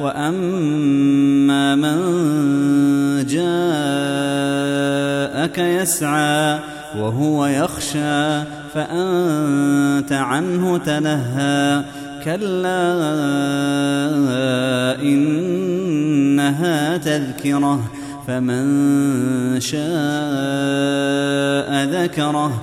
وأما من جاءك يسعى وهو يخشى فأنت عنه تلهى كلا إنها تذكرة فمن شاء ذكره.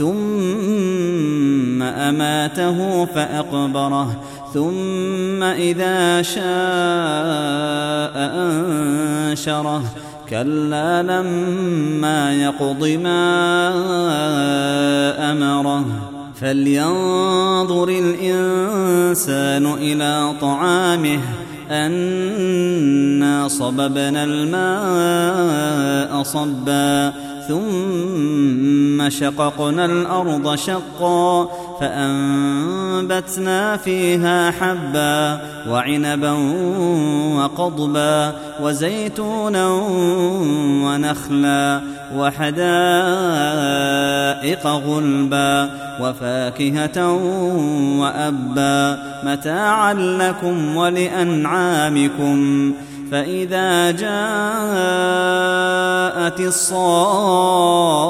ثم أماته فأقبره ثم إذا شاء أنشره. كلا لما يقض ما أمره. فلينظر الإنسان إلى طعامه أنا صببنا الماء صبا ثم شققنا الأرض شقا فأنبتنا فيها حبا وعنبا وقضبا وزيتونا ونخلا وحدائق غلبا وفاكهة وأبا متاعا لكم ولأنعامكم فإذا جاءت الصاخة